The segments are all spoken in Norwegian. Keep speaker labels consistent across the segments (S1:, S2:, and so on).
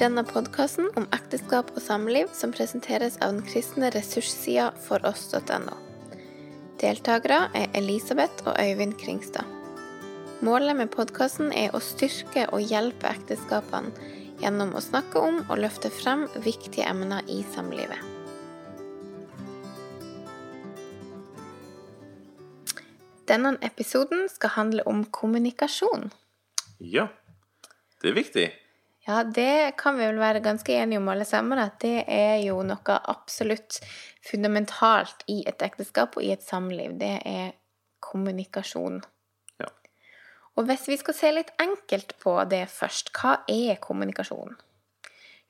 S1: denne podkasten om ekteskap og samliv som presenteres av den kristne ressurssida foross.no. Deltakere er Elisabeth og Øyvind Kringstad. Målet med podkasten er å styrke og hjelpe ekteskapene gjennom å snakke om og løfte frem viktige emner i samlivet. Denne episoden skal handle om kommunikasjon.
S2: Ja, det er viktig.
S1: Ja, det kan vi vel være ganske enige om alle sammen, at det er jo noe absolutt fundamentalt i et ekteskap og i et samliv. Det er kommunikasjon.
S2: Ja.
S1: Og hvis vi skal se litt enkelt på det først, hva er kommunikasjon?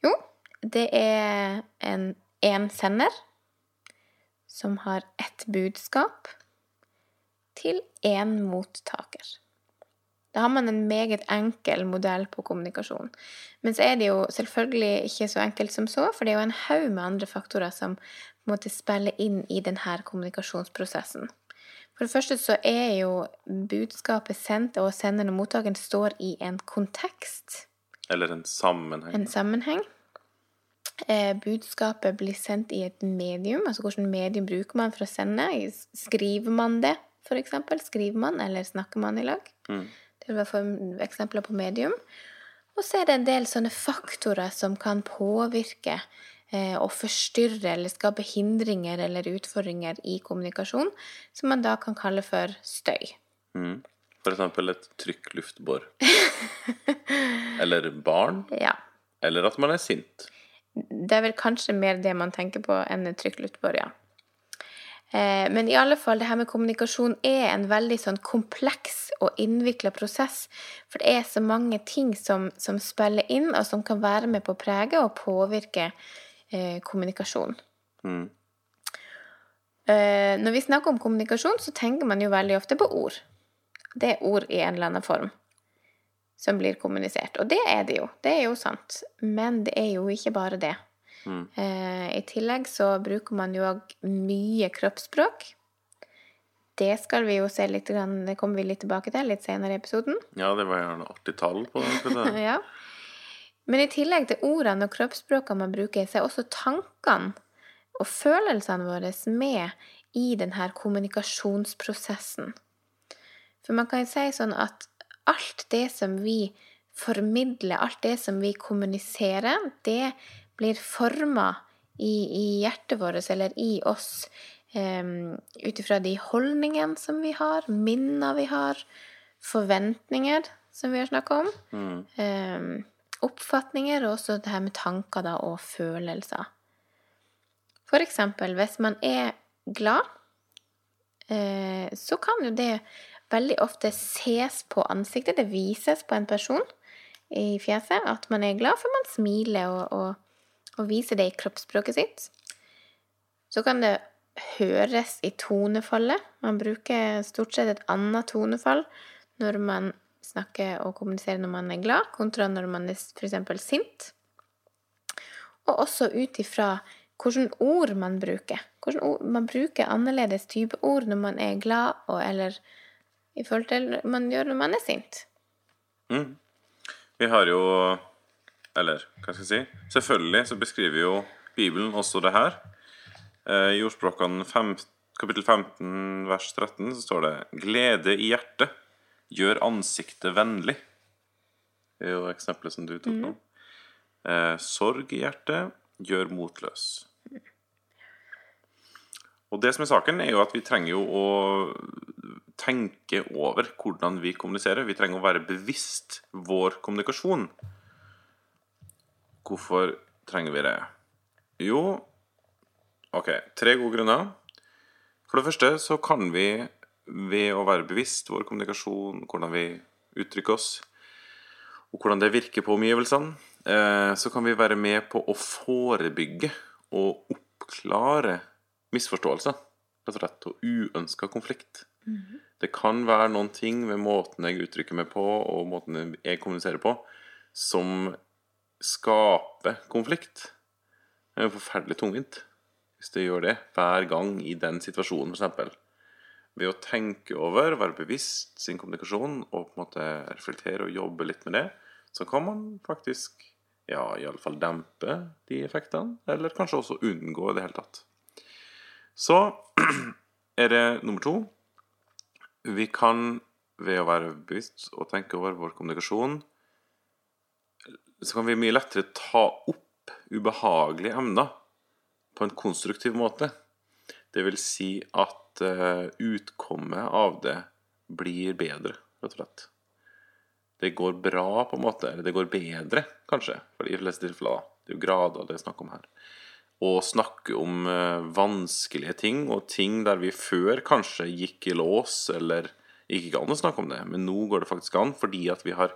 S1: Jo, det er en, én sender som har ett budskap til én mottaker. Da har man en meget enkel modell på kommunikasjon. Men så er det jo selvfølgelig ikke så enkelt som så, for det er jo en haug med andre faktorer som på en måte spiller inn i denne kommunikasjonsprosessen. For det første så er jo budskapet sendt, og senderen og mottakeren står i en kontekst.
S2: Eller en sammenheng.
S1: En sammenheng. Eh, budskapet blir sendt i et medium. Altså hvilket medium bruker man for å sende? Skriver man det, f.eks.? Skriver man, eller snakker man i lag?
S2: Mm.
S1: Vil for eksempler på medium. Og så er det en del sånne faktorer som kan påvirke eh, og forstyrre eller skape hindringer eller utfordringer i kommunikasjon, som man da kan kalle for støy.
S2: Mm. For eksempel et trykkluftbår. eller barn.
S1: Ja.
S2: Eller at man er sint.
S1: Det er vel kanskje mer det man tenker på enn et trykkluftbår, ja. Eh, men i alle fall, det her med kommunikasjon er en veldig sånn kompleks og innvikla prosess. For det er så mange ting som, som, spiller inn, og som kan være med på å prege og påvirke eh, kommunikasjon.
S2: Mm.
S1: Eh, når vi snakker om kommunikasjon, så tenker man jo veldig ofte på ord. Det er ord i en eller annen form som blir kommunisert. Og det er det jo. Det er jo sant. Men det er jo ikke bare det.
S2: Mm.
S1: Eh, I tillegg så bruker man jo òg mye kroppsspråk. Det skal vi jo se litt, det kommer vi litt tilbake til litt senere i episoden.
S2: Ja, det var gjerne artig tall på det.
S1: ja. Men i tillegg til ordene og kroppsspråkene man bruker, så er også tankene og følelsene våre med i denne kommunikasjonsprosessen. For man kan si sånn at alt det som vi formidler, alt det som vi kommuniserer, det blir forma i, i, hjertet vårt eller i oss um, ut ifra de holdningene som vi har, minner vi har, forventninger som vi har snakka om,
S2: Mm.
S1: um, oppfatninger og også det her med tanker da, og følelser. For eksempel hvis man er glad, uh, så kan jo det veldig ofte ses på ansiktet. Det vises på en person i fjeset at man er glad, for man smiler og, og, og viser det i kroppsspråket sitt. Så kan det høres i tonefallet. Man bruker stort sett et annet tonefall når man snakker og kommuniserer når man er glad, kontra når man er f.eks. sint. Og også ut ifra hvilke ord man bruker. Ord, man bruker annerledes type ord når man er glad, og, eller i forhold til man gjør når man er sint.
S2: Mm. Vi har jo Eller hva skal jeg si? Selvfølgelig så beskriver jo Bibelen også det her. Eh, I ordspråkene kapittel 15 vers 13 så står det 'Glede i hjertet gjør ansiktet vennlig'. Det er jo eksempelet som du tok nå. Mm. 'Sorg i hjertet gjør motløs'. Og det som er saken, er jo at vi trenger jo å tenke over hvordan vi kommuniserer. Vi trenger å være bevisst vår kommunikasjon. Hvorfor trenger vi det? Jo, OK, tre gode grunner. For det første så kan vi ved å være bevisst vår kommunikasjon, hvordan vi uttrykker oss, og hvordan det virker på omgivelsene, eh, så kan vi være med på å forebygge og oppklare misforståelser, rett og slett, og uønska konflikt. Det kan være noen ting ved måten jeg uttrykker meg på, og måten jeg kommuniserer på, som skaper konflikt. Det er jo forferdelig tungvint hvis det gjør det hver gang i den situasjonen, f.eks. Ved å tenke over, være bevisst sin kommunikasjon og på en måte reflektere og jobbe litt med det, så kan man faktisk ja, iallfall dempe de effektene, eller kanskje også unngå i det hele tatt. Så er det nummer to. Vi kan ved å være bevisst og tenke over vår kommunikasjon, så kan vi mye lettere ta opp ubehagelige emner på en konstruktiv måte. Det vil si at uh, utkommet av det blir bedre, rett og slett. Det går bra, på en måte. Eller det går bedre, kanskje, for de fleste tilfeller. Det er jo grader det er snakk om her. Å snakke om uh, vanskelige ting, og ting der vi før kanskje gikk i lås, eller gikk ikke an å snakke om det, men nå går det faktisk an fordi at vi har,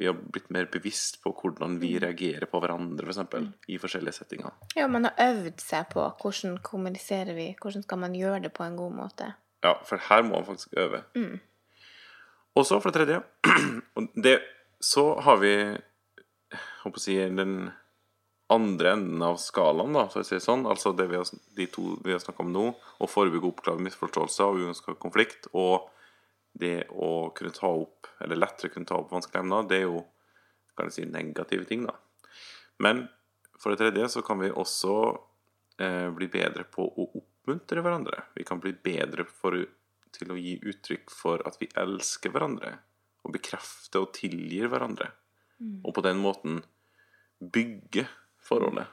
S2: vi har blitt mer bevisst på hvordan vi reagerer på hverandre, f.eks. For eksempel, i forskjellige settinger.
S1: Ja, man har øvd seg på hvordan kommuniserer vi, hvordan skal man gjøre det på en god måte.
S2: Ja, for her må man faktisk øve. Og så, for det tredje det, Så har vi håper å si, den andre enden av skalaen, da, for å si det sånn. Altså det vi har, de to vi har snakka om nå, å forebygge oppklare misforståelser og uønska konflikt, og det å kunne ta opp, eller lettere kunne ta opp vanskelige emner, det er jo kan jeg si, negative ting, da. Men for det tredje så kan vi også eh, bli bedre på å oppmuntre hverandre. Vi kan bli bedre for, til å gi uttrykk for at vi elsker hverandre, og bekrefte og tilgir hverandre. Og på den måten bygge forholdet.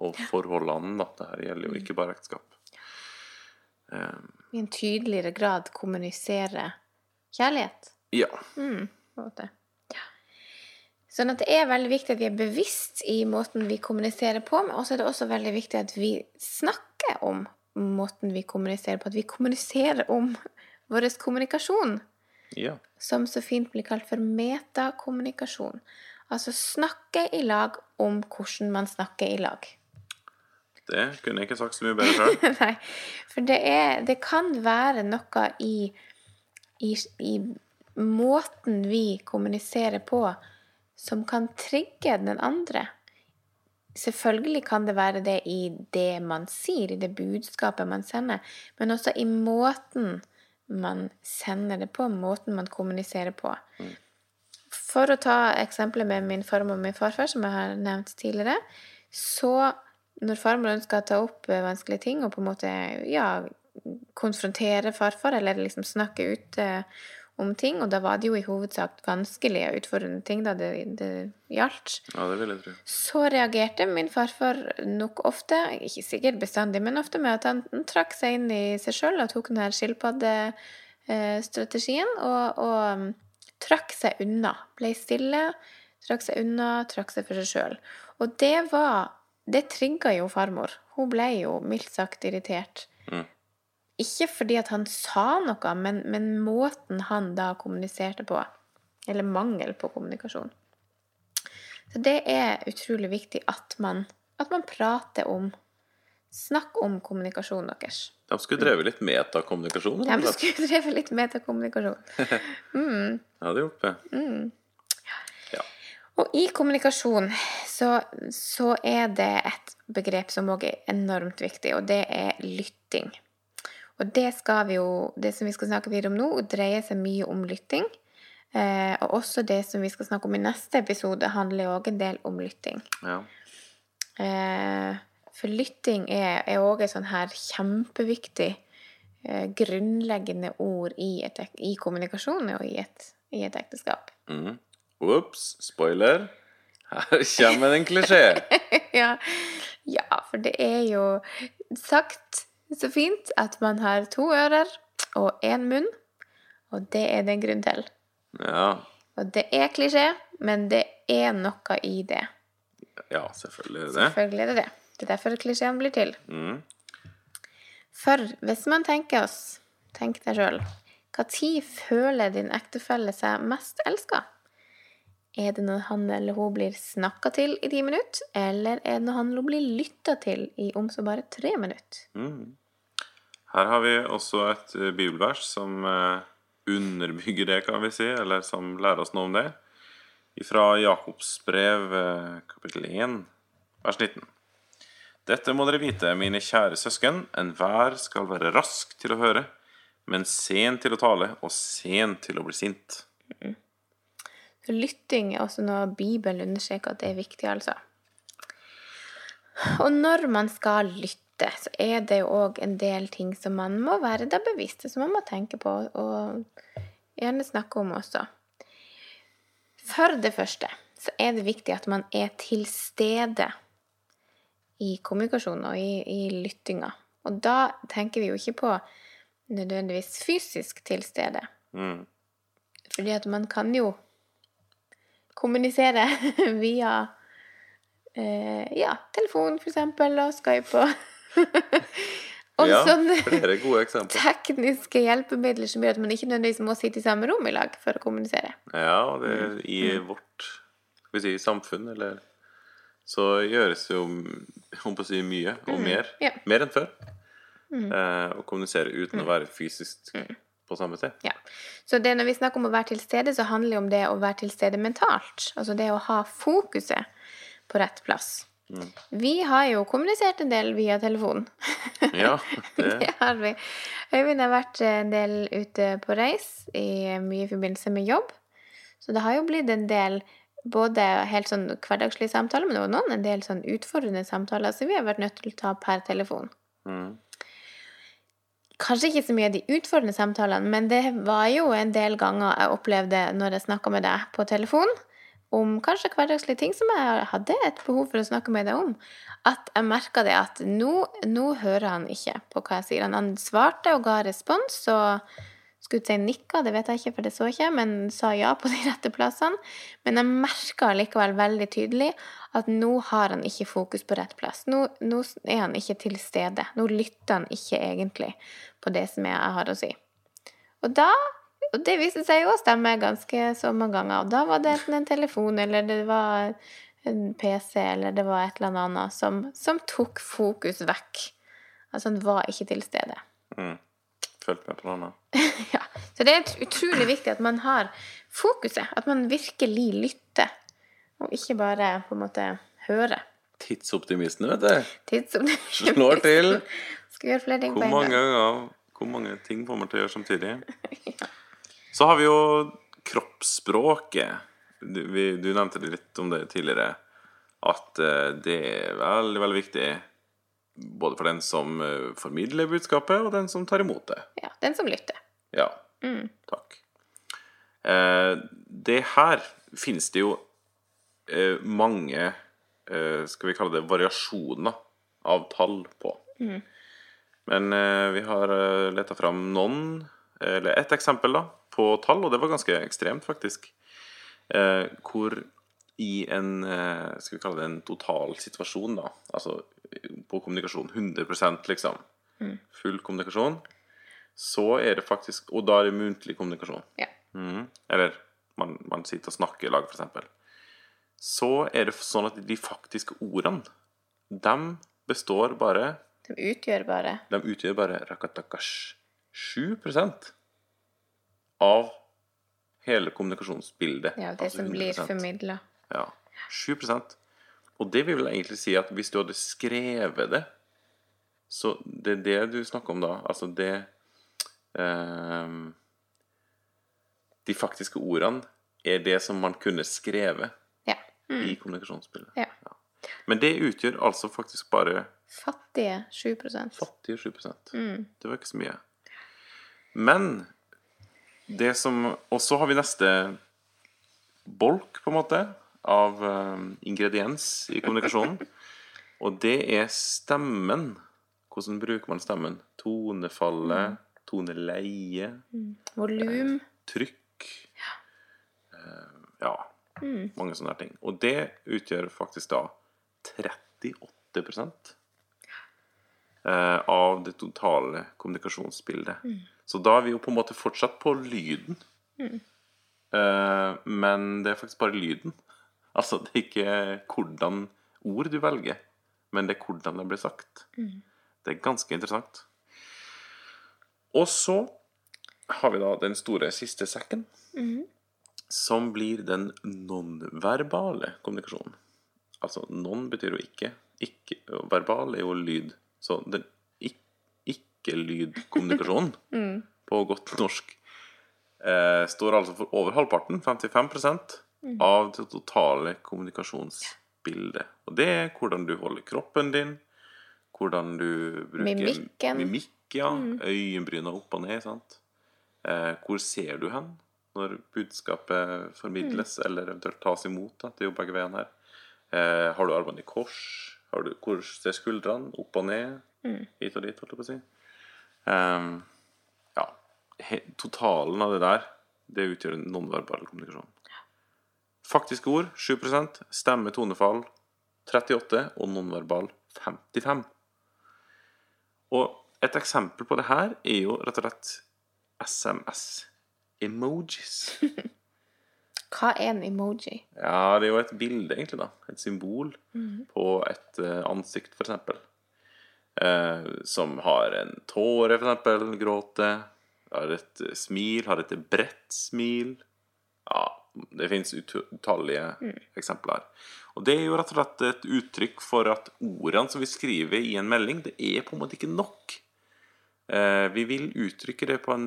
S2: Og forholdene, da. her gjelder jo ikke bare ekteskap.
S1: I en tydeligere grad kommunisere kjærlighet.
S2: Ja.
S1: måte. Ja. Sånn at det er veldig viktig at vi er bevisst i måten vi kommuniserer på, men også er det også veldig viktig at vi snakker om måten vi kommuniserer på. At vi kommuniserer om vår kommunikasjon,
S2: ja.
S1: som så fint blir kalt for metakommunikasjon. Altså snakke i lag om hvordan man snakker i lag.
S2: Det kunne jeg ikke sagt så mye bedre sjøl.
S1: Nei, for det, er, det kan være noe i, i, i måten vi kommuniserer på, som kan trigge den andre. Selvfølgelig kan det være det i det man sier, i det budskapet man sender, men også i måten man sender det på, måten man kommuniserer på. For å ta eksempelet med min farmor og min farfar, som jeg har nevnt tidligere, så når farmor ønska å ta opp eh, vanskelige ting og på en måte ja, konfrontere farfar, eller liksom snakke ut eh, om ting, og da var det jo i hovedsak vanskelige, utfordrende ting da det, det gjaldt,
S2: Ja, det vil jeg tro.
S1: så reagerte min farfar nok ofte, ikke sikkert bestandig, men ofte med at han trakk seg inn i seg sjøl og tok den her skilpaddestrategien og, og um, trakk seg unna. Ble stille, trakk seg unna, trakk seg for seg sjøl. Og det var Det trigga jo farmor. Hun ble jo mildt sagt irritert.
S2: Mm.
S1: Ikke fordi at han sa noe, men, men måten han da kommuniserte på. Eller mangel på kommunikasjon. Så det er utrolig viktig at man, at man prater om Snakk om kommunikasjonen deres.
S2: De skulle drevet litt metakommunikasjon.
S1: De skulle drevet litt metakommunikasjon.
S2: Ja, det gjort det.
S1: Mm. Og i kommunikasjon så, så er det et begrep som òg er enormt viktig, og det er lytting. Og det skal vi jo Det som vi skal snakke videre om nå, dreier seg mye om lytting. Eh, og også det som vi skal snakke om i neste episode, handler òg en del om lytting.
S2: Ja.
S1: Eh, for lytting er òg et sånn her kjempeviktig eh, grunnleggende ord i, et, i kommunikasjon og i et, i et ekteskap.
S2: Mm. Ops, spoiler. Her kommer en klisjé.
S1: ja, ja, for det er jo sagt så fint at man har to ører og én munn, og det er det en grunn til.
S2: Ja.
S1: Og det er klisjé, men det er noe i det.
S2: ja, selvfølgelig er det.
S1: Selvfølgelig er det det. Det er derfor klisjeen blir til.
S2: Mm.
S1: For hvis man tenker oss, tenk deg sjøl, når føler din ektefelle seg mest elska? Er det når han eller hun blir snakka til i ti minutter, eller er det når han eller hun blir lytta til i om så bare tre minutter?
S2: Mm. Her har vi også et eh, bibelvers som eh, underbygger det, kan vi si, eller som lærer oss noe om det. Fra Jakobs brev, eh, kapittel 1, vers 19. Dette må dere vite, mine kjære søsken, enhver skal være rask til å høre, men sen til å tale og sen til å bli sint.
S1: Lytting er også noe Bibelen understreker at det er viktig, altså. Og når man skal lytte, så er det jo òg en del ting som man må være da bevisst, som man må tenke på og gjerne snakke om også. For det første så er det viktig at man er til stede i kommunikasjonen og i, i lyttinga. Og da tenker vi jo ikke på nødvendigvis fysisk til stede.
S2: Mm.
S1: Fordi at man kan jo kommunisere via eh, ja, telefon, for eksempel, og Skype og Og
S2: ja,
S1: sånne tekniske hjelpemidler som gjør at man ikke nødvendigvis må sitte i samme rom i lag for å kommunisere.
S2: Ja, det
S1: Mm.
S2: i vårt skal vi si, samfunn, eller så gjøres jo om på å si mye, og mer.
S1: Mm. ja. Mm.
S2: Mer enn før. Eh, å kommunisere uten å være fysisk på samme sted.
S1: Ja. Så det når vi snakker om å være til stede, så handler det om det å være til stede mentalt. Altså det å ha fokuset på rett plass. Vi har jo kommunisert en del via telefon.
S2: Ja, det
S1: Det har vi. Øyvind har vært en del ute på reis, i mye i forbindelse med jobb. Så det har jo blitt en del både helt sånn hverdagslige samtaler, men også noen en del sånn utfordrende samtaler som vi har vært nødt til å ta per telefon.
S2: mm.
S1: Kanskje ikke så mye av de utfordrende samtalene, men det var jo en del ganger jeg opplevde når jeg snakka med deg på telefon, om kanskje hverdagslige ting som jeg hadde et behov for å snakke med deg om, at jeg merka det at nå, nå hører han ikke på hva jeg sier. Han, svarte og ga respons og skulle si nikka, det vet jeg ikke, for det så ikke men sa ja på de rette plassene. Men jeg merka likevel veldig tydelig at nå har han ikke fokus på rett plass. Nå, nå er han ikke til stede. Nå lytter han ikke egentlig på det som jeg har å si. Og da og det viste seg jo å stemme ganske så mange ganger. Og da var det enten en telefon, eller det var en PC, eller det var et eller annet som, som tok fokus vekk. Altså han var ikke til stede.
S2: Mm. Følg med på annet.
S1: Ja. Så det er utrolig viktig at man har fokuset. At man virkelig lytter. Og ikke bare på en måte hører.
S2: Tidsoptimisten, vet du.
S1: Tidsoptimisten.
S2: Slår til.
S1: Skal gjøre flere ting på
S2: Hvor
S1: en
S2: mange
S1: gang.
S2: ganger Hvor mange ting får man til å gjøre samtidig? Så har vi jo kroppsspråket. Du, vi, du nevnte litt om det tidligere. At eh, det er veldig, veldig viktig både for den som eh, formidler budskapet, og den som tar imot det.
S1: Ja, den som lytter.
S2: Ja,
S1: Mm.
S2: takk. Eh, det her finnes det jo eh, mange eh, Skal vi kalle det variasjoner av tall på. Men eh, vi har uh, leta fram noen, eller ett eksempel, da, på tall, og det var ganske ekstremt, faktisk. Eh, hvor i en eh, Skal vi kalle det en totalsituasjon, da, altså på kommunikasjon 100% liksom, full kommunikasjon, så er det faktisk Og da er det muntlig kommunikasjon.
S1: Ja.
S2: Mm. Eller man, man sitter og snakker i lag, f.eks. Så er det sånn at de faktiske ordene, de består bare
S1: De utgjør bare
S2: De utgjør bare rakatakash 7 av hele kommunikasjonsbildet.
S1: ja, det
S2: Altså
S1: som blir
S2: 100%.
S1: formidla.
S2: Ja. 7 Og det vil vel egentlig si at hvis du hadde skrevet det Så det er det du snakker om da. Altså det ehm, De faktiske ordene er det som man kunne skrevet
S1: Ja. Mm.
S2: i kommunikasjonsbildet.
S1: ja.
S2: Men det utgjør altså faktisk bare
S1: Fattige 7%
S2: fattige 7
S1: mm.
S2: Det var ikke så mye. Men det som Og så har vi neste bolk, på en måte, av eh, ingrediens i kommunikasjonen. Og det er stemmen. Hvordan bruker man stemmen? Tonefallet, toneleie,
S1: Volum.
S2: trykk eh, Ja, mange sånne ting. Og det utgjør faktisk da 38 eh, av det totale kommunikasjonsbildet. Så da er vi jo på en måte fortsatt på lyden. Eh, men det er faktisk bare lyden. Altså, det er ikke hvordan ord du velger, men det er hvordan det blir sagt. Det er ganske interessant. Og så har vi da den store siste sekken, som blir den nonverbale kommunikasjonen. Altså non betyr jo ikke. ikke verbal er jo lyd. Så den ik- ikke-lydkommunikasjonen, på godt norsk, eh, står altså for over halvparten, 55 av det totale kommunikasjonsbildet. Og det er hvordan du holder kroppen din, hvordan du bruker
S1: Mimikken.
S2: mimikk, ja. Øyenbryna opp og ned, sant. Eh, hvor ser du hen når budskapet formidles, eller eventuelt tas imot? Da? Det er jo begge veiene her. Eh, har du armene i kors? Har du, hvor ser skuldrene? Opp og ned? Hit og dit, holdt jeg på å si. Um, ja. He, totalen av det der, det utgjør en nonverbal kommunikasjon. Faktiske ord 7 stemme, tonefall 38 og nonverbal 55. Og et eksempel på det her er jo rett og slett SMS-emojis.
S1: Hva er en emoji?
S2: Ja, det er jo et bilde, egentlig, da. Et symbol på et eh, ansikt, eksempel. Eh, som har en tåre, for eksempel. Gråter. Har et eh, smil. Har et bredt smil. Ja, det fins utallige eksempler. Og det er jo rett og slett et uttrykk for at ordene som vi skriver i en melding, det er på en måte ikke nok. Eh, vi vil uttrykke det på en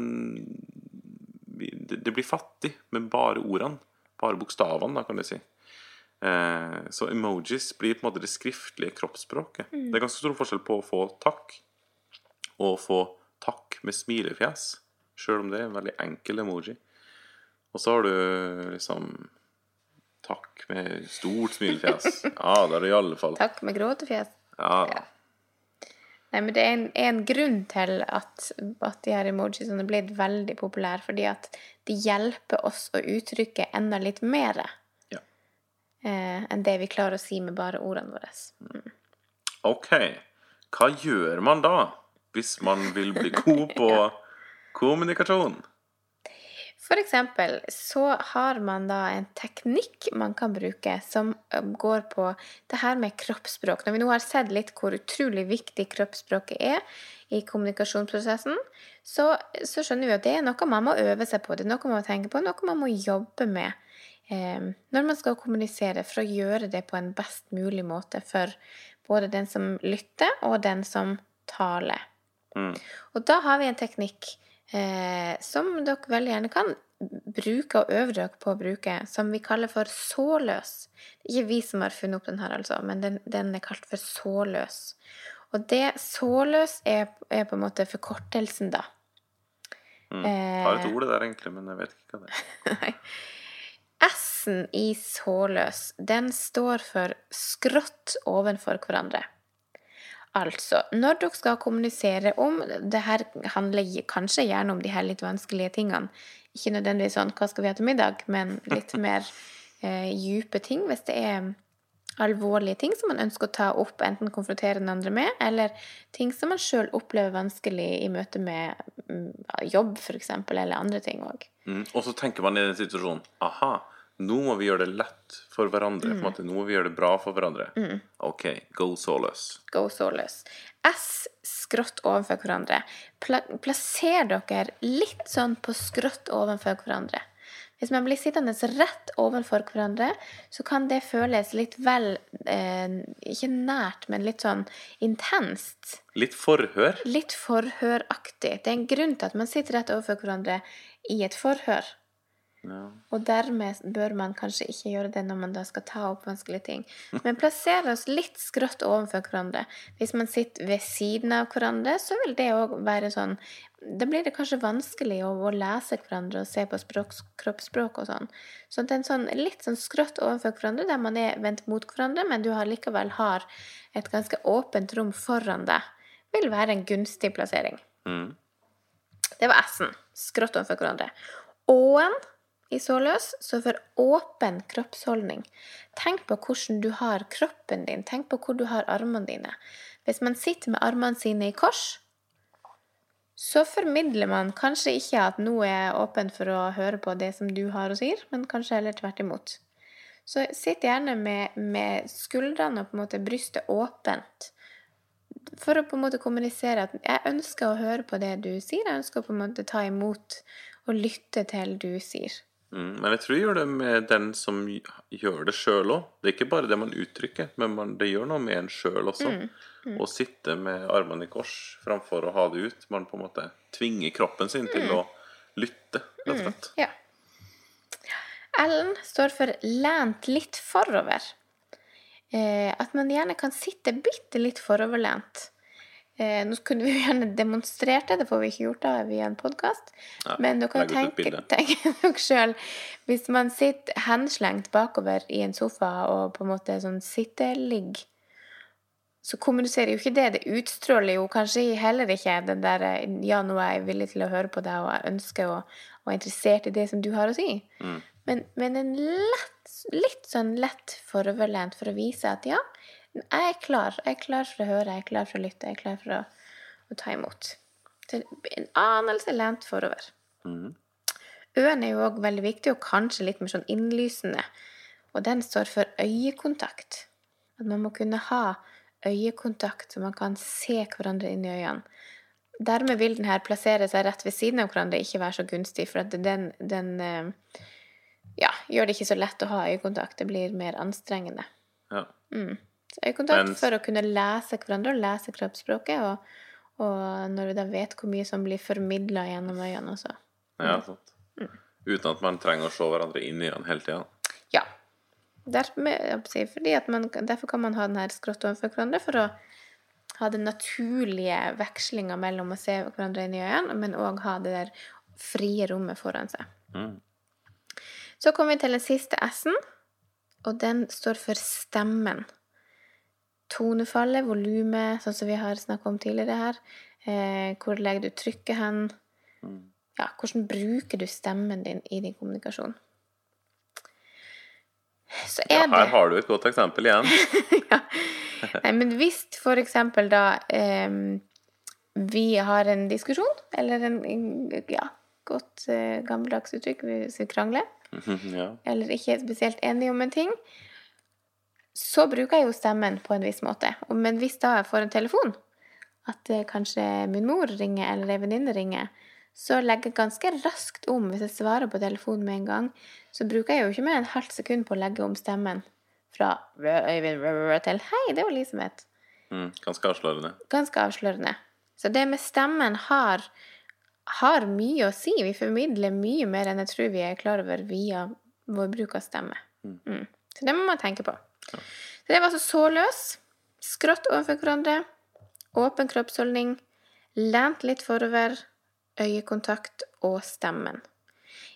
S2: Det blir fattig med bare ordene. Bare bokstavene, da, kan du si. Eh, så emojis blir på en måte det skriftlige kroppsspråket. Det er ganske stor forskjell på å få takk og å få takk med smilefjes. Sjøl om det er en veldig enkel emoji. Og så har du liksom takk med stort smilefjes. Ja, det er det i alle fall
S1: Takk med gråtefjes.
S2: Ja,
S1: Ja. Nei, men det er en, en grunn til at, at de her emojisene er blitt veldig populære, fordi at de hjelper oss å uttrykke enda litt mer
S2: Ja.
S1: eh, enn det vi klarer å si med bare ordene våre.
S2: OK. Hva gjør man da, hvis man vil bli god på kommunikasjon?
S1: For eksempel så har man da en teknikk man kan bruke som går på det her med kroppsspråk. Når vi nå har sett litt hvor utrolig viktig kroppsspråket er i kommunikasjonsprosessen, så, så skjønner vi at det er noe man må øve seg på, det er noe man må tenke på, noe man må jobbe med eh, når man skal kommunisere, for å gjøre det på en best mulig måte for både den som lytter, og den som taler.
S2: Mm.
S1: Og da har vi en teknikk eh, som dere veldig gjerne kan bruke og øve dere på å bruke, som vi kaller for såløs. Det er ikke vi som har funnet opp den her, altså, men den, den er kalt for såløs. Og det såløs er, er på en måte forkortelsen, da.
S2: Mm. Jeg har et ord det der, egentlig, men jeg vet ikke hva det er.
S1: S-en i såløs, den står for skrått ovenfor hverandre. Altså, når dere skal kommunisere om Det her handler kanskje gjerne om de her litt vanskelige tingene. Ikke nødvendigvis sånn 'hva skal vi ha til middag', men litt mer eh, dype ting. Hvis det er alvorlige ting som man ønsker å ta opp, enten konfrontere den andre med, eller ting som man sjøl opplever vanskelig i møte med mm, jobb, f.eks., eller andre ting òg.
S2: Mm. Og så tenker man i den situasjonen Aha, nå må vi gjøre det lett for hverandre. Måte, nå må vi gjøre det bra for hverandre. OK, go solus.
S1: Go Solus. S skrått overfor hverandre. Pla plasser dere litt sånn på skrått overfor hverandre. Hvis man blir sittende rett overfor hverandre, så kan det føles litt vel eh, Ikke nært, men litt sånn intenst.
S2: Litt forhør.
S1: Litt forhøraktig. Det er en grunn til at man sitter rett overfor hverandre i et forhør.
S2: Ja.
S1: Og dermed bør man kanskje ikke gjøre det når man da skal ta opp vanskelige ting. Men plassere oss litt skrått overfor hverandre. Hvis man sitter ved siden av hverandre, så vil det òg være sånn Da blir det kanskje vanskelig å, å lese hverandre og se på språk, kroppsspråk og sånn. Så det er en sånn litt sånn skrått overfor hverandre, der man er vendt mot hverandre, men du har likevel har et ganske åpent rom foran deg, vil være en gunstig plassering.
S2: Mm.
S1: Det var S-en. Skrått overfor hverandre. Å-en i såløs så for åpen kroppsholdning. Tenk på hvordan du har kroppen din. Tenk på hvor du har armene dine. Hvis man sitter med armene sine i kors, så formidler man kanskje ikke at noe er åpent for å høre på det som du har og sier, men kanskje heller tvert imot. Så sitt gjerne med, med skuldrene og på en måte brystet åpent for å på en måte kommunisere at jeg ønsker å høre på det du sier, jeg ønsker å på en måte ta imot og lytte til det du sier.
S2: Mm. Men jeg tror jeg gjør det med den som gjør det sjøl òg. Det er ikke bare det man uttrykker, men man, det gjør noe med en sjøl også. Å sitte med armene i kors framfor å ha det ut. Man på en måte tvinger kroppen sin til å lytte, rett og slett.
S1: Ja. L står for lent litt forover. Eh, at man gjerne kan sitte bitte litt foroverlent. Eh, nå kunne vi jo gjerne demonstrert det, det får vi ikke gjort da via en podkast.
S2: Ja,
S1: Men dere kan tenke, tenke dere sjøl Hvis man sitter henslengt bakover i en sofa og på en måte sånn sitteligg, så kommuniserer jo ikke det. Det utstråler jo kanskje heller ikke den der eh, Ja, nå er jeg villig til å høre på deg, og jeg ønsker å og er interessert i det som du har å si.
S2: Mm.
S1: Men, men en lett, litt sånn lett foroverlent for å vise at ja, jeg er klar. Jeg er klar for å høre, jeg er klar for å lytte, jeg er klar for å, å ta imot. Så en anelse lent forover.
S2: Mhm.
S1: Øen er jo òg veldig viktig, og kanskje litt mer sånn innlysende. Og den står for øyekontakt. At man må kunne ha øyekontakt, så man kan se hverandre inn i øynene. Dermed vil den her plassere seg rett ved siden av hverandre, ikke være så gunstig, for at den, den eh, ja, gjør det ikke så lett å ha øyekontakt. Det blir mer anstrengende.
S2: Ja.
S1: Mm. Så øyekontakt
S2: Mens...
S1: for å kunne lese hverandre og lese kroppsspråket, og, og når vi da vet hvor mye som blir formidla gjennom øynene også.
S2: ja, sant. Uten at man trenger å se hverandre inn i øynene hele tida.
S1: Ja. At man, derfor kan man ha den her skrått overfor hverandre, for å ha den naturlige vekslinga mellom å se hverandre inn i øynene, men òg ha det der frie rommet foran seg.
S2: Mm.
S1: Så kommer vi til den siste S-en, og den står for stemmen. Tonefallet, volumet, sånn som vi har snakka om tidligere her. Eh, hvor legger du trykket hen? Ja, hvordan bruker du stemmen din i din kommunikasjon? Så
S2: Ja,
S1: er det
S2: her har du et godt eksempel igjen.
S1: ja. Nei, men hvis for eksempel da eh, vi har en diskusjon, eller en, en ja, godt eh, gammeldags uttrykk, hvis vi krangler,
S2: ja.
S1: eller ikke er spesielt enige om en ting, så bruker jeg jo stemmen på en viss måte. Men hvis da jeg får en telefon, at eh, kanskje min mor ringer, eller ei venninne ringer, så legger jeg ganske raskt om. Hvis jeg svarer på telefonen med en gang, så bruker jeg jo ikke mer enn halvt sekund på å legge om stemmen fra Øyvind til Hei, det var Elisabeth.
S2: Mm, ganske avslørende.
S1: Ganske avslørende. Så det med stemmen har, har mye å si. Vi formidler mye mer enn jeg tror vi er klar over via vår bruk av stemme. Mm. Så det må man tenke på. Så det var altså så løs, skrått overfor hverandre, åpen kroppsholdning, lent litt forover, øyekontakt og stemmen.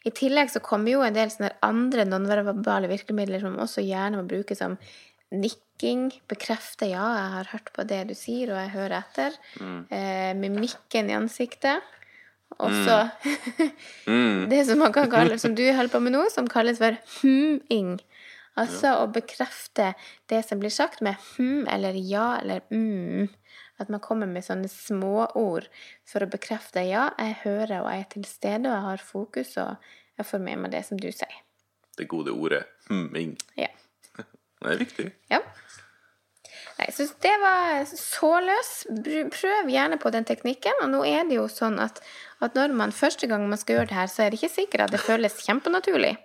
S1: I tillegg så kommer jo en del sånne andre nonverbale virkemidler som også gjerne må brukes som nikking, bekrefte ja, jeg har hørt på det du sier, og jeg hører etter. Eh, mimikken i ansiktet. Også
S2: Mm.
S1: det som man kan kalle, som du holder på med nå, som kalles for humming. Altså å bekrefte det som blir sagt med hm eller ja eller mm. At man kommer med sånne småord for å bekrefte ja, jeg hører og jeg er til stede, og jeg har fokus, og jeg får med meg det som du sier.
S2: Det gode ordet humming.
S1: Ja.
S2: Det er viktig.
S1: Ja. Nei, så det var så løs. Prøv gjerne på den teknikken. Og nå er det jo sånn at, at når man første gang man skal gjøre det her, så er det ikke sikkert at det føles kjempenaturlig.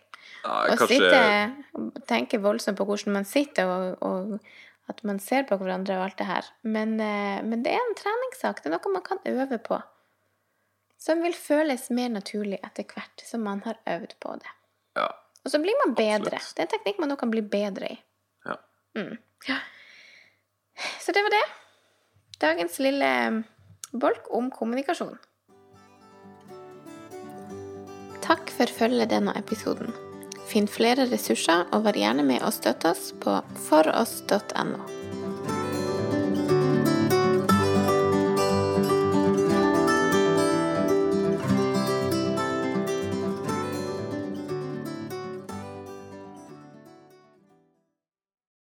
S1: Å
S2: kanskje
S1: sitte tenke voldsomt på hvordan man sitter, og, og at man ser på hverandre og alt det her. Men, eh, men det er en treningssak. Det er noe man kan øve på. Som vil føles mer naturlig etter hvert som man har øvd på det.
S2: Ja.
S1: Og så blir man bedre.
S2: Absolutt.
S1: Det er en teknikk man nå kan bli bedre i.
S2: ja.
S1: Mm. Ja. Så det var det. Dagens lille bolk om kommunikasjon. Takk for følget denne episoden. Finn flere ressurser, og vær gjerne med og støtt oss på foross.no.